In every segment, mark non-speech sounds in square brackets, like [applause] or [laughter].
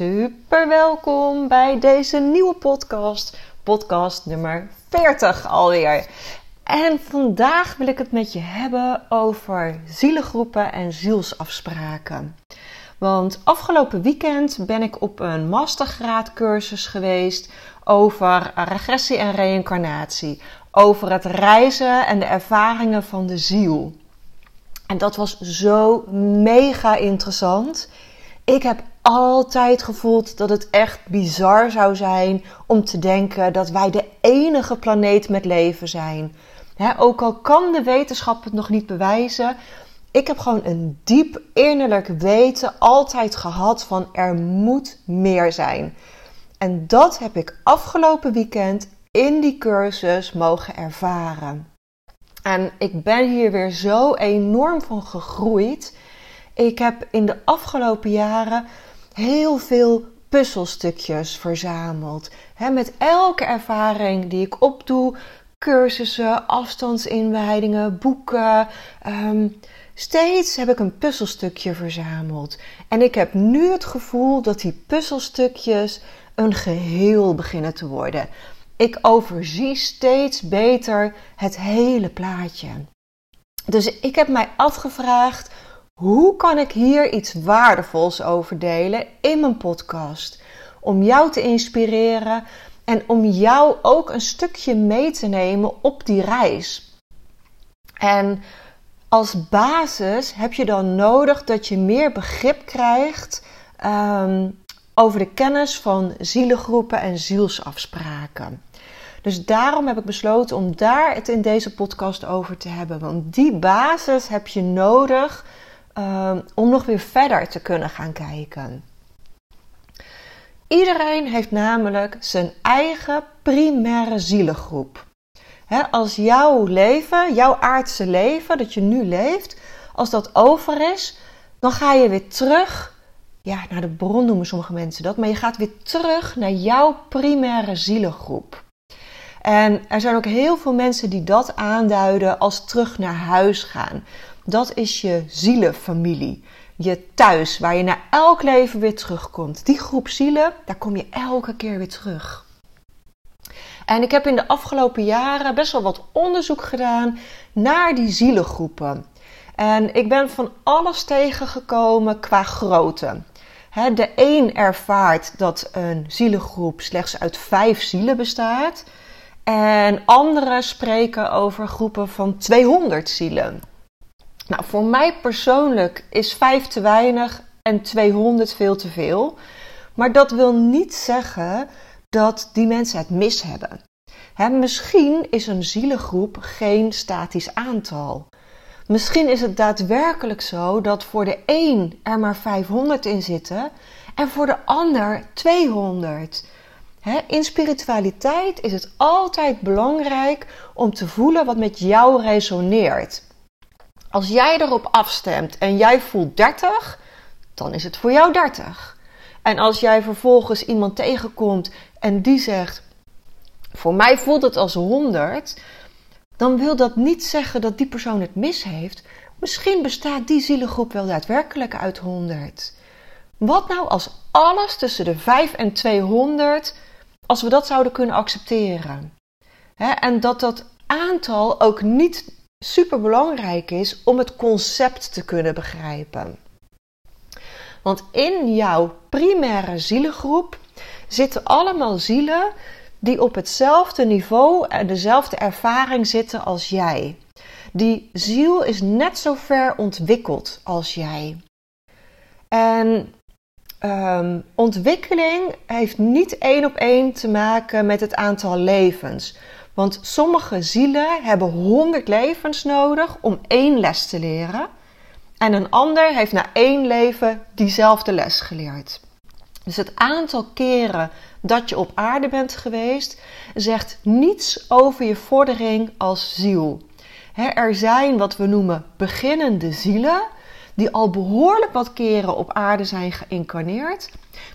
Super welkom bij deze nieuwe podcast, podcast nummer 40 alweer. En vandaag wil ik het met je hebben over zielengroepen en zielsafspraken. Want afgelopen weekend ben ik op een mastergraadcursus geweest over regressie en reïncarnatie. Over het reizen en de ervaringen van de ziel. En dat was zo mega interessant. Ik heb altijd gevoeld dat het echt bizar zou zijn om te denken dat wij de enige planeet met leven zijn. ook al kan de wetenschap het nog niet bewijzen, ik heb gewoon een diep innerlijk weten altijd gehad van er moet meer zijn. En dat heb ik afgelopen weekend in die cursus mogen ervaren. En ik ben hier weer zo enorm van gegroeid. Ik heb in de afgelopen jaren heel veel puzzelstukjes verzameld. met elke ervaring die ik opdoe, cursussen, afstandsinwijdingen, boeken. Ehm, steeds heb ik een puzzelstukje verzameld. En ik heb nu het gevoel dat die puzzelstukjes een geheel beginnen te worden. Ik overzie steeds beter het hele plaatje. Dus ik heb mij afgevraagd: hoe kan ik hier iets waardevols over delen in mijn podcast? Om jou te inspireren en om jou ook een stukje mee te nemen op die reis. En als basis heb je dan nodig dat je meer begrip krijgt um, over de kennis van zielengroepen en zielsafspraken. Dus daarom heb ik besloten om daar het in deze podcast over te hebben. Want die basis heb je nodig um, om nog weer verder te kunnen gaan kijken. Iedereen heeft namelijk zijn eigen primaire zielengroep. als jouw leven, jouw aardse leven dat je nu leeft, als dat over is, dan ga je weer terug ja, naar de bron noemen sommige mensen dat, maar je gaat weer terug naar jouw primaire zielengroep. En er zijn ook heel veel mensen die dat aanduiden als terug naar huis gaan. Dat is je zielenfamilie. Je thuis, waar je naar elk leven weer terugkomt. Die groep zielen, daar kom je elke keer weer terug. En ik heb in de afgelopen jaren best wel wat onderzoek gedaan naar die zielengroepen. En ik ben van alles tegengekomen qua grootte. de een ervaart dat een zielengroep slechts uit vijf zielen bestaat. En anderen spreken over groepen van 200 zielen. Nou, voor mij persoonlijk is 5 te weinig en 200 veel te veel. Maar dat wil niet zeggen dat die mensen het mis hebben. misschien is een zielengroep geen statisch aantal. Misschien is het daadwerkelijk zo dat voor de een er maar 500 in zitten en voor de ander 200. In spiritualiteit is het altijd belangrijk om te voelen wat met jou resoneert. Als jij erop afstemt en jij voelt 30, dan is het voor jou 30. En als jij vervolgens iemand tegenkomt en die zegt: Voor mij voelt het als 100, dan wil dat niet zeggen dat die persoon het mis heeft. Misschien bestaat die zielengroep wel daadwerkelijk uit 100. Wat nou als alles tussen de 5 en 200, als we dat zouden kunnen accepteren? en dat dat aantal ook niet super belangrijk is om het concept te kunnen begrijpen. Want in jouw primaire zielengroep zitten allemaal zielen die op hetzelfde niveau en dezelfde ervaring zitten als jij. Die ziel is net zo ver ontwikkeld als jij. En um, ontwikkeling heeft niet één op één te maken met het aantal levens. Want sommige zielen hebben 100 levens nodig om één les te leren. En een ander heeft na één leven diezelfde les geleerd. Dus het aantal keren dat je op aarde bent geweest, zegt niets over je vordering als ziel. er zijn wat we noemen beginnende zielen, die al behoorlijk wat keren op aarde zijn geïncarneerd,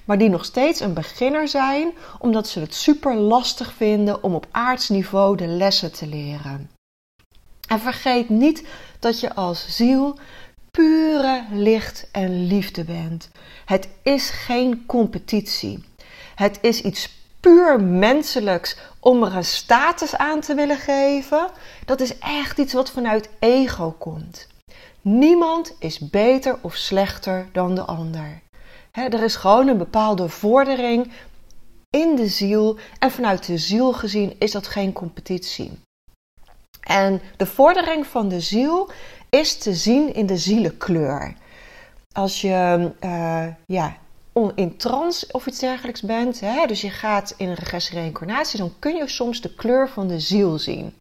maar die nog steeds een beginner zijn, omdat ze het super lastig vinden om op aardsniveau de lessen te leren. En vergeet niet dat je als ziel pure licht en liefde bent. Het is geen competitie. Het is iets puur menselijks om er een status aan te willen geven. Dat is echt iets wat vanuit ego komt. Niemand is beter of slechter dan de ander. er is gewoon een bepaalde vordering in de ziel en vanuit de ziel gezien is dat geen competitie. En de vordering van de ziel is te zien in de zielenkleur. Als je uh, ja, in trance of iets dergelijks bent, hè, dus je gaat in een regressie reïncarnatie, dan kun je soms de kleur van de ziel zien.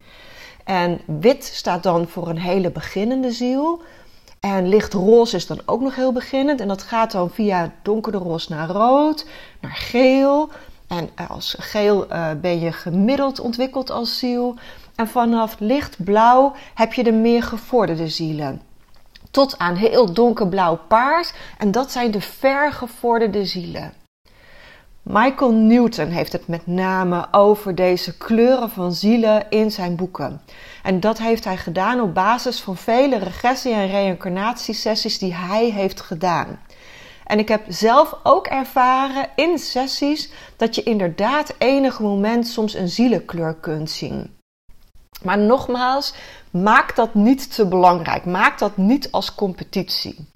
En wit staat dan voor een hele beginnende ziel. En lichtroze is dan ook nog heel beginnend. En dat gaat dan via donkere roze naar rood, naar geel. En als geel uh, ben je gemiddeld ontwikkeld als ziel. En vanaf lichtblauw heb je de meer gevorderde zielen. Tot aan heel donkerblauw paars. En dat zijn de vergevorderde zielen. Michael Newton heeft het met name over deze kleuren van zielen in zijn boeken. En dat heeft hij gedaan op basis van vele regressie- en reïncarnatiesessies die hij heeft gedaan. En ik heb zelf ook ervaren in sessies dat je inderdaad enig moment soms een zielenkleur kunt zien. Maar nogmaals, maak dat niet te belangrijk. Maak dat niet als competitie.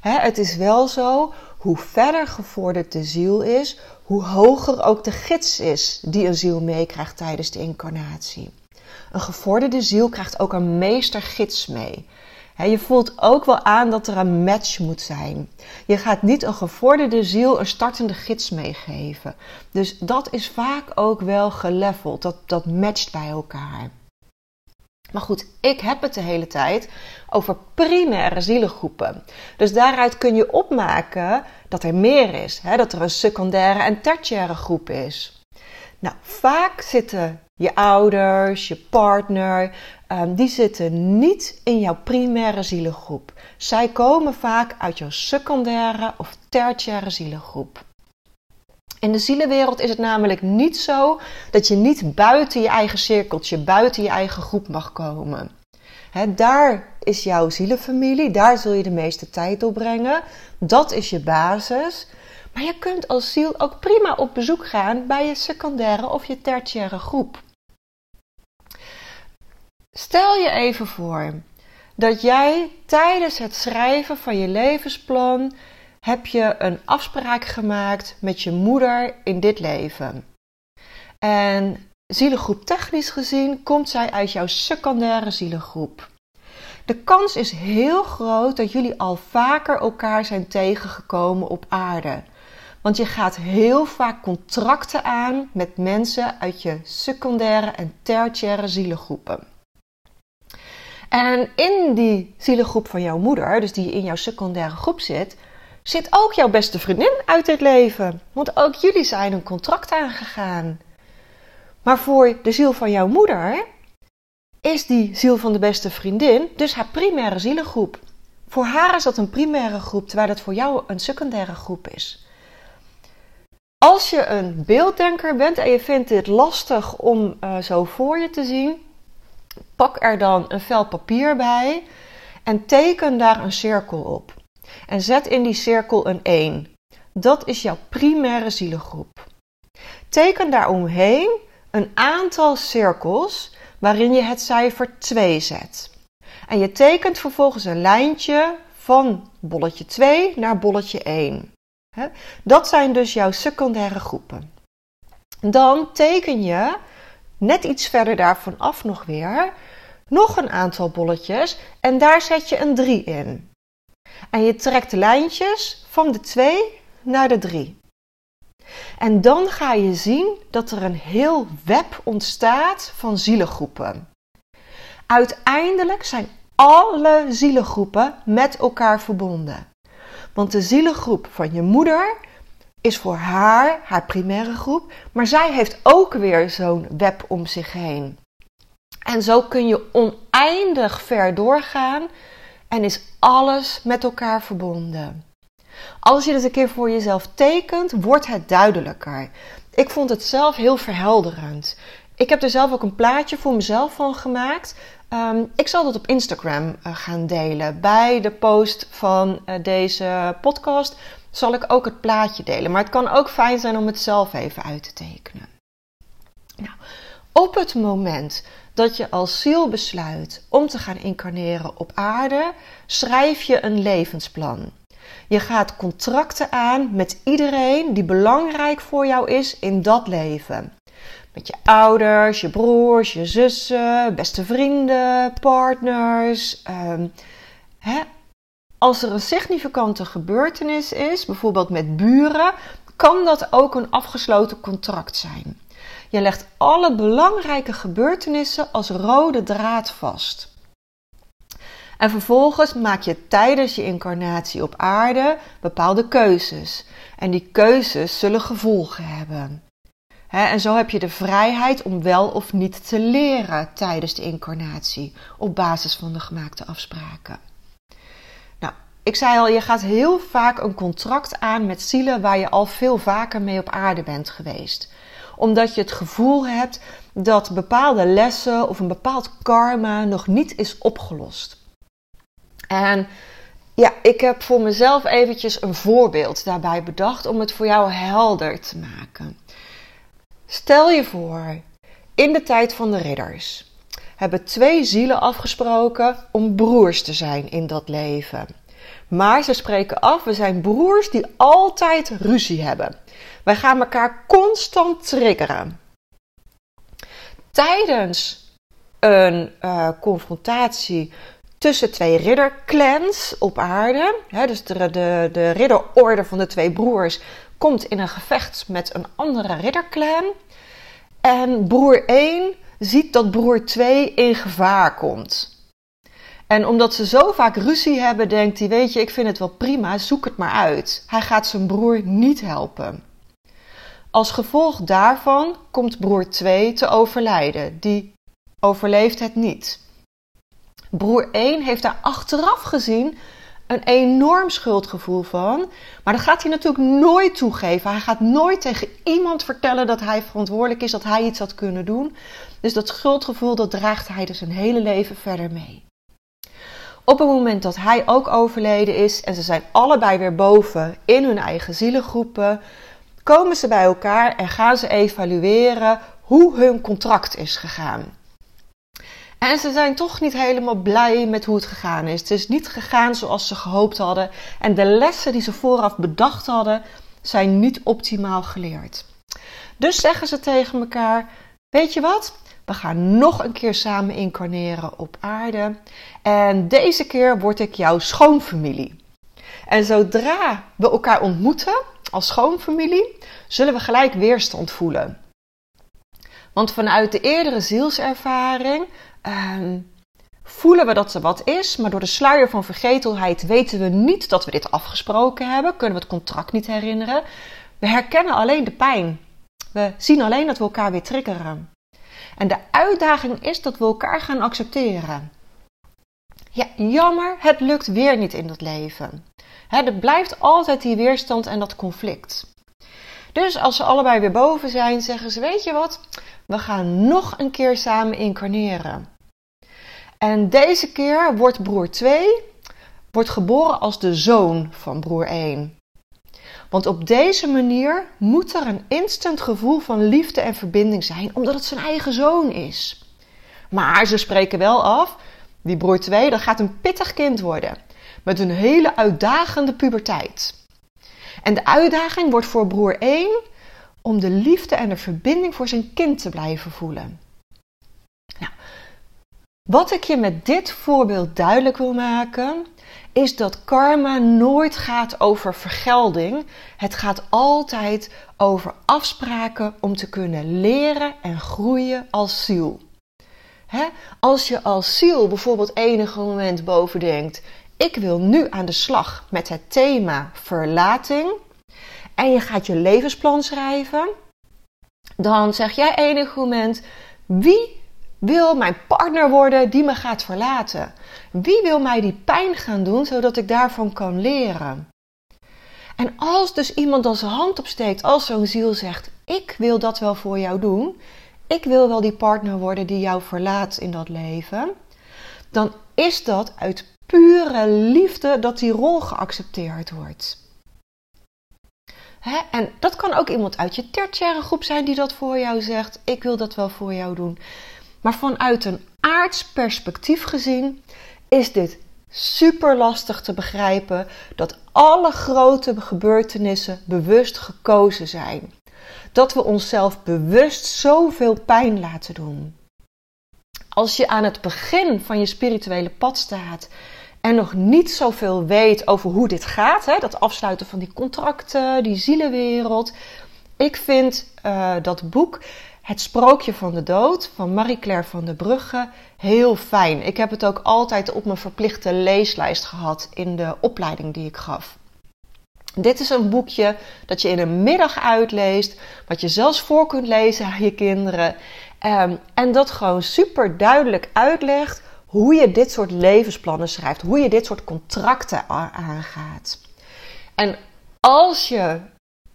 het is wel zo, hoe verder gevorderd de ziel is, hoe hoger ook de gids is die een ziel meekrijgt tijdens de incarnatie. Een gevorderde ziel krijgt ook een meestergids mee. je voelt ook wel aan dat er een match moet zijn. Je gaat niet een gevorderde ziel een startende gids meegeven. Dus dat is vaak ook wel geleveld. Dat, dat matcht bij elkaar. Maar goed, ik heb het de hele tijd over primaire zielengroepen. Dus daaruit kun je opmaken dat er meer is. Hè? Dat er een secundaire en tertiaire groep is. Nou, vaak zitten je ouders, je partner, um, die zitten niet in jouw primaire zielengroep. Zij komen vaak uit jouw secundaire of tertiaire zielengroep. In de zielenwereld is het namelijk niet zo dat je niet buiten je eigen cirkeltje, buiten je eigen groep mag komen. daar is jouw zielenfamilie, daar zul je de meeste tijd doorbrengen. Dat is je basis. Maar je kunt als ziel ook prima op bezoek gaan bij je secundaire of je tertiaire groep. Stel je even voor dat jij tijdens het schrijven van je levensplan heb je een afspraak gemaakt met je moeder in dit leven. En zielengroep technisch gezien komt zij uit jouw secundaire zielengroep. De kans is heel groot dat jullie al vaker elkaar zijn tegengekomen op aarde. Want je gaat heel vaak contracten aan met mensen uit je secundaire en tertiaire zielengroepen. En in die zielengroep van jouw moeder, dus die in jouw secundaire groep zit, zit ook jouw beste vriendin uit het leven. Want ook jullie zijn een contract aangegaan. Maar voor de ziel van jouw moeder is die ziel van de beste vriendin dus haar primaire zielengroep. Voor haar is dat een primaire groep, terwijl het voor jou een secundaire groep is. Als je een beelddenker bent en je vindt dit lastig om uh, zo voor je te zien, pak er dan een vel papier bij en teken daar een cirkel op. En zet in die cirkel een 1. Dat is jouw primaire zielengroep. Teken daaromheen een aantal cirkels waarin je het cijfer 2 zet. En je tekent vervolgens een lijntje van bolletje 2 naar bolletje 1. Dat zijn dus jouw secundaire groepen. Dan teken je net iets verder daarvan af nog weer nog een aantal bolletjes en daar zet je een 3 in. En je trekt lijntjes van de 2 naar de 3. En dan ga je zien dat er een heel web ontstaat van zielengroepen. Uiteindelijk zijn alle zielengroepen met elkaar verbonden. Want de zielengroep van je moeder is voor haar haar primaire groep, maar zij heeft ook weer zo'n web om zich heen. En zo kun je oneindig ver doorgaan en is alles met elkaar verbonden. Als je dit een keer voor jezelf tekent, wordt het duidelijker. Ik vond het zelf heel verhelderend. Ik heb er zelf ook een plaatje voor mezelf van gemaakt. Ehm, ik zal dat op Instagram uh, gaan delen. Bij de post van uh, deze podcast zal ik ook het plaatje delen. Maar het kan ook fijn zijn om het zelf even uit te tekenen. Nou, op het moment dat je als ziel besluit om te gaan incarneren op aarde, schrijf je een levensplan. Je gaat contracten aan met iedereen die belangrijk voor jou is in dat leven. Met je ouders, je broers, je zussen, beste vrienden, partners. Um, hè? Als er een significante gebeurtenis is, bijvoorbeeld met buren, kan dat ook een afgesloten contract zijn. Je legt alle belangrijke gebeurtenissen als rode draad vast. En vervolgens maak je tijdens je incarnatie op aarde bepaalde keuzes. En die keuzes zullen gevolgen hebben. en zo heb je de vrijheid om wel of niet te leren tijdens de incarnatie op basis van de gemaakte afspraken. Nou, ik zei al, je gaat heel vaak een contract aan met zielen waar je al veel vaker mee op aarde bent geweest omdat je het gevoel hebt dat bepaalde lessen of een bepaald karma nog niet is opgelost. En ja, ik heb voor mezelf eventjes een voorbeeld daarbij bedacht om het voor jou helder te maken. Stel je voor, in de tijd van de ridders hebben twee zielen afgesproken om broers te zijn in dat leven. Maar ze spreken af, we zijn broers die altijd ruzie hebben. Wij gaan elkaar constant triggeren. Tijdens een uh, confrontatie tussen twee ridderclans op aarde, hè, dus de, de, de ridderorde van de twee broers, komt in een gevecht met een andere ridderclan. En broer 1 ziet dat broer 2 in gevaar komt. En omdat ze zo vaak ruzie hebben, denkt hij: Weet je, ik vind het wel prima, zoek het maar uit. Hij gaat zijn broer niet helpen. Als gevolg daarvan komt broer 2 te overlijden. Die overleeft het niet. Broer 1 heeft daar achteraf gezien een enorm schuldgevoel van. Maar dat gaat hij natuurlijk nooit toegeven. Hij gaat nooit tegen iemand vertellen dat hij verantwoordelijk is, dat hij iets had kunnen doen. Dus dat schuldgevoel, dat draagt hij dus zijn hele leven verder mee. Op het moment dat hij ook overleden is en ze zijn allebei weer boven in hun eigen zielengroepen, komen ze bij elkaar en gaan ze evalueren hoe hun contract is gegaan. En ze zijn toch niet helemaal blij met hoe het gegaan is. Het is niet gegaan zoals ze gehoopt hadden. En de lessen die ze vooraf bedacht hadden, zijn niet optimaal geleerd. Dus zeggen ze tegen elkaar: Weet je wat? We gaan nog een keer samen incarneren op aarde. En deze keer word ik jouw schoonfamilie. En zodra we elkaar ontmoeten als schoonfamilie, zullen we gelijk weerstand voelen. Want vanuit de eerdere zielservaring ehm, voelen we dat er wat is, maar door de sluier van vergetelheid weten we niet dat we dit afgesproken hebben, kunnen we het contract niet herinneren. We herkennen alleen de pijn. We zien alleen dat we elkaar weer triggeren. En de uitdaging is dat we elkaar gaan accepteren. Ja, jammer, het lukt weer niet in dat leven. er blijft altijd die weerstand en dat conflict. Dus als ze allebei weer boven zijn, zeggen ze: Weet je wat? We gaan nog een keer samen incarneren. En deze keer wordt broer 2 wordt geboren als de zoon van broer 1. Want op deze manier moet er een instant gevoel van liefde en verbinding zijn, omdat het zijn eigen zoon is. Maar ze spreken wel af, die broer 2, dat gaat een pittig kind worden, met een hele uitdagende puberteit. En de uitdaging wordt voor broer 1 om de liefde en de verbinding voor zijn kind te blijven voelen. Nou, wat ik je met dit voorbeeld duidelijk wil maken, is dat karma nooit gaat over vergelding. Het gaat altijd over afspraken om te kunnen leren en groeien als ziel. Als je als ziel bijvoorbeeld enige moment boven denkt: ik wil nu aan de slag met het thema verlating. En je gaat je levensplan schrijven. Dan zeg jij enig moment: wie wil mijn partner worden die me gaat verlaten? Wie wil mij die pijn gaan doen zodat ik daarvan kan leren? En als dus iemand dan zijn hand opsteekt, als zo'n ziel zegt: Ik wil dat wel voor jou doen, ik wil wel die partner worden die jou verlaat in dat leven, dan is dat uit pure liefde dat die rol geaccepteerd wordt. En dat kan ook iemand uit je tertiaire groep zijn die dat voor jou zegt: Ik wil dat wel voor jou doen. Maar vanuit een aards perspectief gezien is dit super lastig te begrijpen dat alle grote gebeurtenissen bewust gekozen zijn. Dat we onszelf bewust zoveel pijn laten doen. Als je aan het begin van je spirituele pad staat en nog niet zoveel weet over hoe dit gaat, hè, dat afsluiten van die contracten, die zielenwereld. Ik vind uh, dat boek Het Sprookje van de Dood van Marie-Claire van der Brugge heel fijn. Ik heb het ook altijd op mijn verplichte leeslijst gehad in de opleiding die ik gaf. Dit is een boekje dat je in een middag uitleest, wat je zelfs voor kunt lezen aan je kinderen. Um, en dat gewoon super duidelijk uitlegt hoe je dit soort levensplannen schrijft, hoe je dit soort contracten aangaat. En als je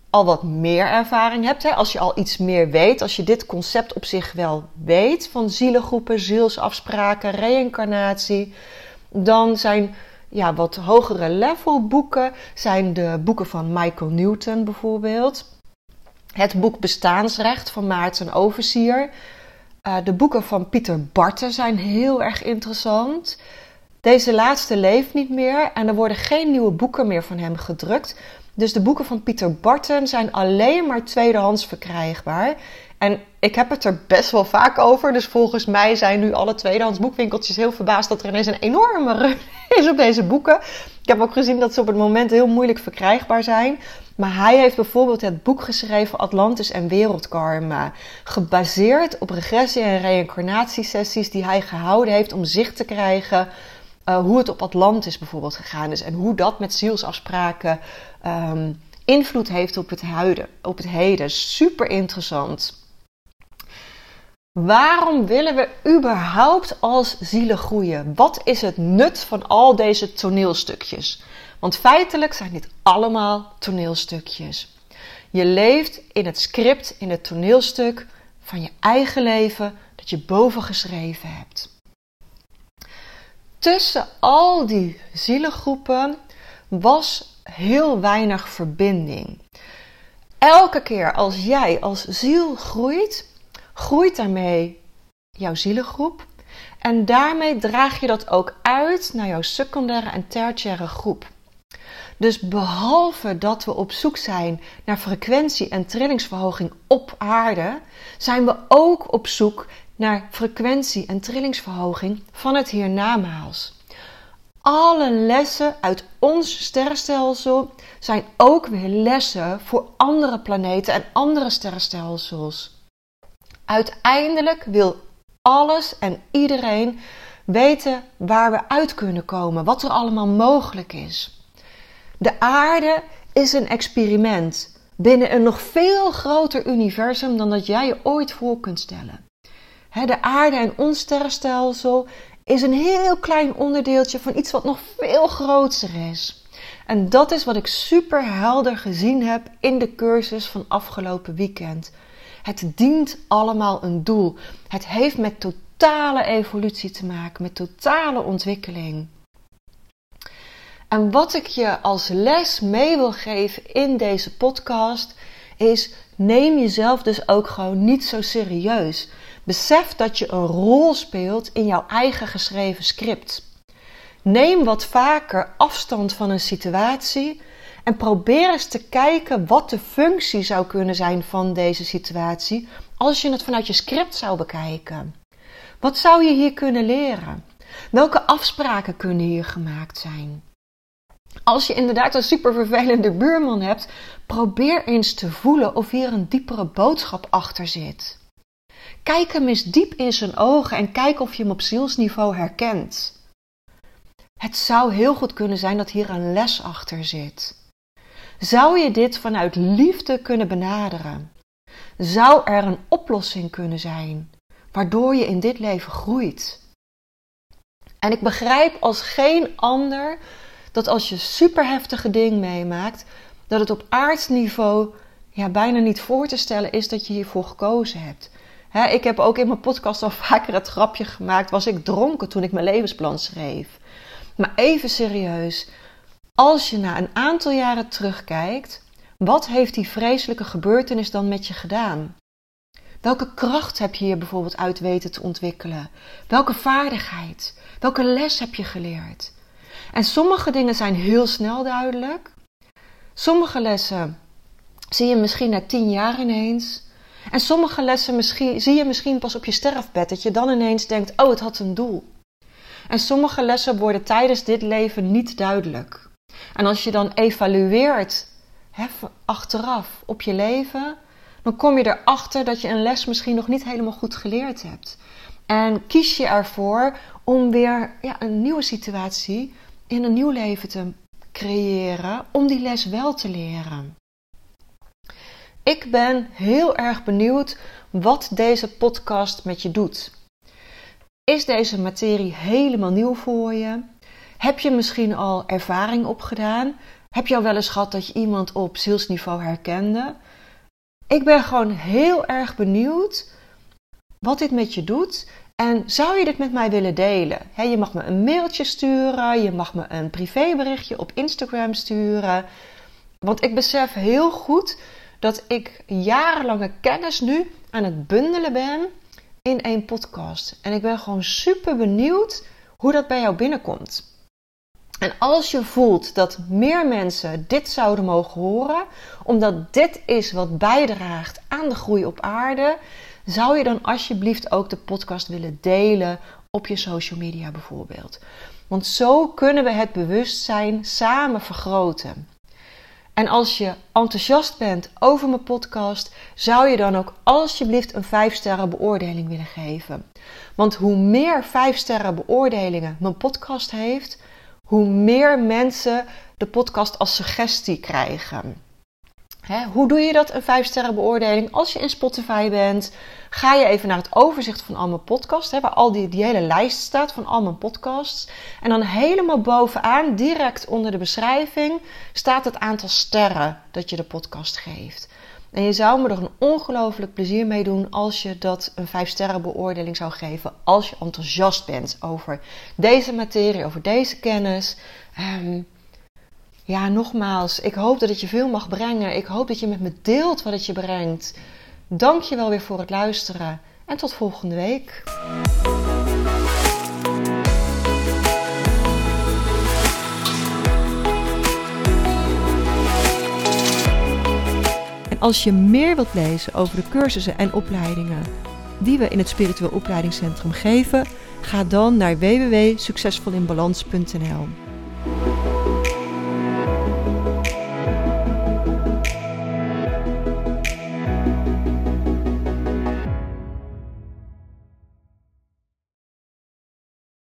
al wat meer ervaring hebt, hè, als je al iets meer weet, als je dit concept op zich wel weet van zielengroepen, zielsafspraken, reïncarnatie, dan zijn ja, wat hogere level boeken zijn de boeken van Michael Newton bijvoorbeeld. Het boek Bestaansrecht van Maarten Oversier. Uh, de boeken van Pieter Barten zijn heel erg interessant. Deze laatste leeft niet meer en er worden geen nieuwe boeken meer van hem gedrukt. Dus de boeken van Pieter Barten zijn alleen maar tweedehands verkrijgbaar. En ik heb het er best wel vaak over. Dus volgens mij zijn nu alle tweedehands boekwinkeltjes heel verbaasd dat er ineens een enorme run [laughs] is op deze boeken. Ik heb ook gezien dat ze op het moment heel moeilijk verkrijgbaar zijn. Maar hij heeft bijvoorbeeld het boek geschreven Atlantis en Wereldkarma. Gebaseerd op regressie- en reïncarnatiesessies die hij gehouden heeft om zicht te krijgen uh, hoe het op Atlantis bijvoorbeeld gegaan is. En hoe dat met zielsafspraken um, invloed heeft op het, huiden, op het heden. Super interessant. Waarom willen we überhaupt als zielen groeien? Wat is het nut van al deze toneelstukjes? Want feitelijk zijn dit allemaal toneelstukjes. Je leeft in het script, in het toneelstuk van je eigen leven dat je boven geschreven hebt. Tussen al die zielengroepen was heel weinig verbinding. Elke keer als jij als ziel groeit, groeit daarmee jouw zielengroep. En daarmee draag je dat ook uit naar jouw secundaire en tertiaire groep. Dus behalve dat we op zoek zijn naar frequentie en trillingsverhoging op aarde, zijn we ook op zoek naar frequentie en trillingsverhoging van het hiernamaals. Alle lessen uit ons sterrenstelsel zijn ook weer lessen voor andere planeten en andere sterrenstelsels. Uiteindelijk wil alles en iedereen weten waar we uit kunnen komen, wat er allemaal mogelijk is. De aarde is een experiment binnen een nog veel groter universum dan dat jij je ooit voor kunt stellen. De aarde en ons sterrenstelsel is een heel klein onderdeeltje van iets wat nog veel groter is. En dat is wat ik super helder gezien heb in de cursus van afgelopen weekend. Het dient allemaal een doel. Het heeft met totale evolutie te maken, met totale ontwikkeling. En wat ik je als les mee wil geven in deze podcast is: neem jezelf dus ook gewoon niet zo serieus. Besef dat je een rol speelt in jouw eigen geschreven script. Neem wat vaker afstand van een situatie en probeer eens te kijken wat de functie zou kunnen zijn van deze situatie als je het vanuit je script zou bekijken. Wat zou je hier kunnen leren? Welke afspraken kunnen hier gemaakt zijn? Als je inderdaad een super vervelende buurman hebt, probeer eens te voelen of hier een diepere boodschap achter zit. Kijk hem eens diep in zijn ogen en kijk of je hem op zielsniveau herkent. Het zou heel goed kunnen zijn dat hier een les achter zit. Zou je dit vanuit liefde kunnen benaderen? Zou er een oplossing kunnen zijn, waardoor je in dit leven groeit? En ik begrijp als geen ander dat als je superheftige ding meemaakt, dat het op aardsniveau ja, bijna niet voor te stellen is dat je hiervoor gekozen hebt. Ik heb ook in mijn podcast al [laughs] vaker het grapje gemaakt: was ik dronken toen ik mijn levensplan schreef? Maar even serieus, als je na een aantal jaren terugkijkt, wat heeft die vreselijke gebeurtenis dan met je gedaan? Welke kracht heb je hier bijvoorbeeld uit weten te ontwikkelen? Welke vaardigheid? Welke les heb je geleerd? En sommige dingen zijn heel snel duidelijk. Sommige lessen zie je misschien na tien jaar ineens. En sommige lessen misschien, zie je misschien pas op je sterfbed, dat je dan ineens denkt: oh, het had een doel. En sommige lessen worden tijdens dit leven niet duidelijk. En als je dan evalueert achteraf op je leven, dan kom je erachter dat je een les misschien nog niet helemaal goed geleerd hebt. En kies je ervoor om weer ja, een nieuwe situatie in een nieuw leven te creëren, om die les wel te leren. Ik ben heel erg benieuwd wat deze podcast met je doet. Is deze materie helemaal nieuw voor je? Heb je misschien al ervaring opgedaan? Heb je al wel eens gehad dat je iemand op zielsniveau herkende? Ik ben gewoon heel erg benieuwd wat dit met je doet. En zou je dit met mij willen delen? je mag me een mailtje sturen, je mag me een privéberichtje op Instagram sturen. Want ik besef heel goed dat ik jarenlange kennis nu aan het bundelen ben in één podcast. En ik ben gewoon super benieuwd hoe dat bij jou binnenkomt. En als je voelt dat meer mensen dit zouden mogen horen, omdat dit is wat bijdraagt aan de groei op aarde, zou je dan alsjeblieft ook de podcast willen delen op je social media bijvoorbeeld. Want zo kunnen we het bewustzijn samen vergroten. En als je enthousiast bent over mijn podcast, zou je dan ook alsjeblieft een 5 sterren beoordeling willen geven. Want hoe meer 5 sterren beoordelingen mijn podcast heeft, hoe meer mensen de podcast als suggestie krijgen. Hoe doe je dat, een 5 sterren beoordeling? Als je in Spotify bent, ga je even naar het overzicht van al mijn podcasts, waar al die, hele lijst staat van al mijn podcasts. En dan helemaal bovenaan, direct onder de beschrijving, staat het aantal sterren dat je de podcast geeft. En je zou me er een ongelooflijk plezier mee doen als je dat een 5 sterren beoordeling zou geven. Als je enthousiast bent over deze materie, over deze kennis. Um, ja, nogmaals, ik hoop dat het je veel mag brengen. Ik hoop dat je met me deelt wat het je brengt. Dank je wel weer voor het luisteren en tot volgende week. En als je meer wilt lezen over de cursussen en opleidingen die we in het Spiritueel Opleidingscentrum geven, ga dan naar www.succesvolinbalans.nl.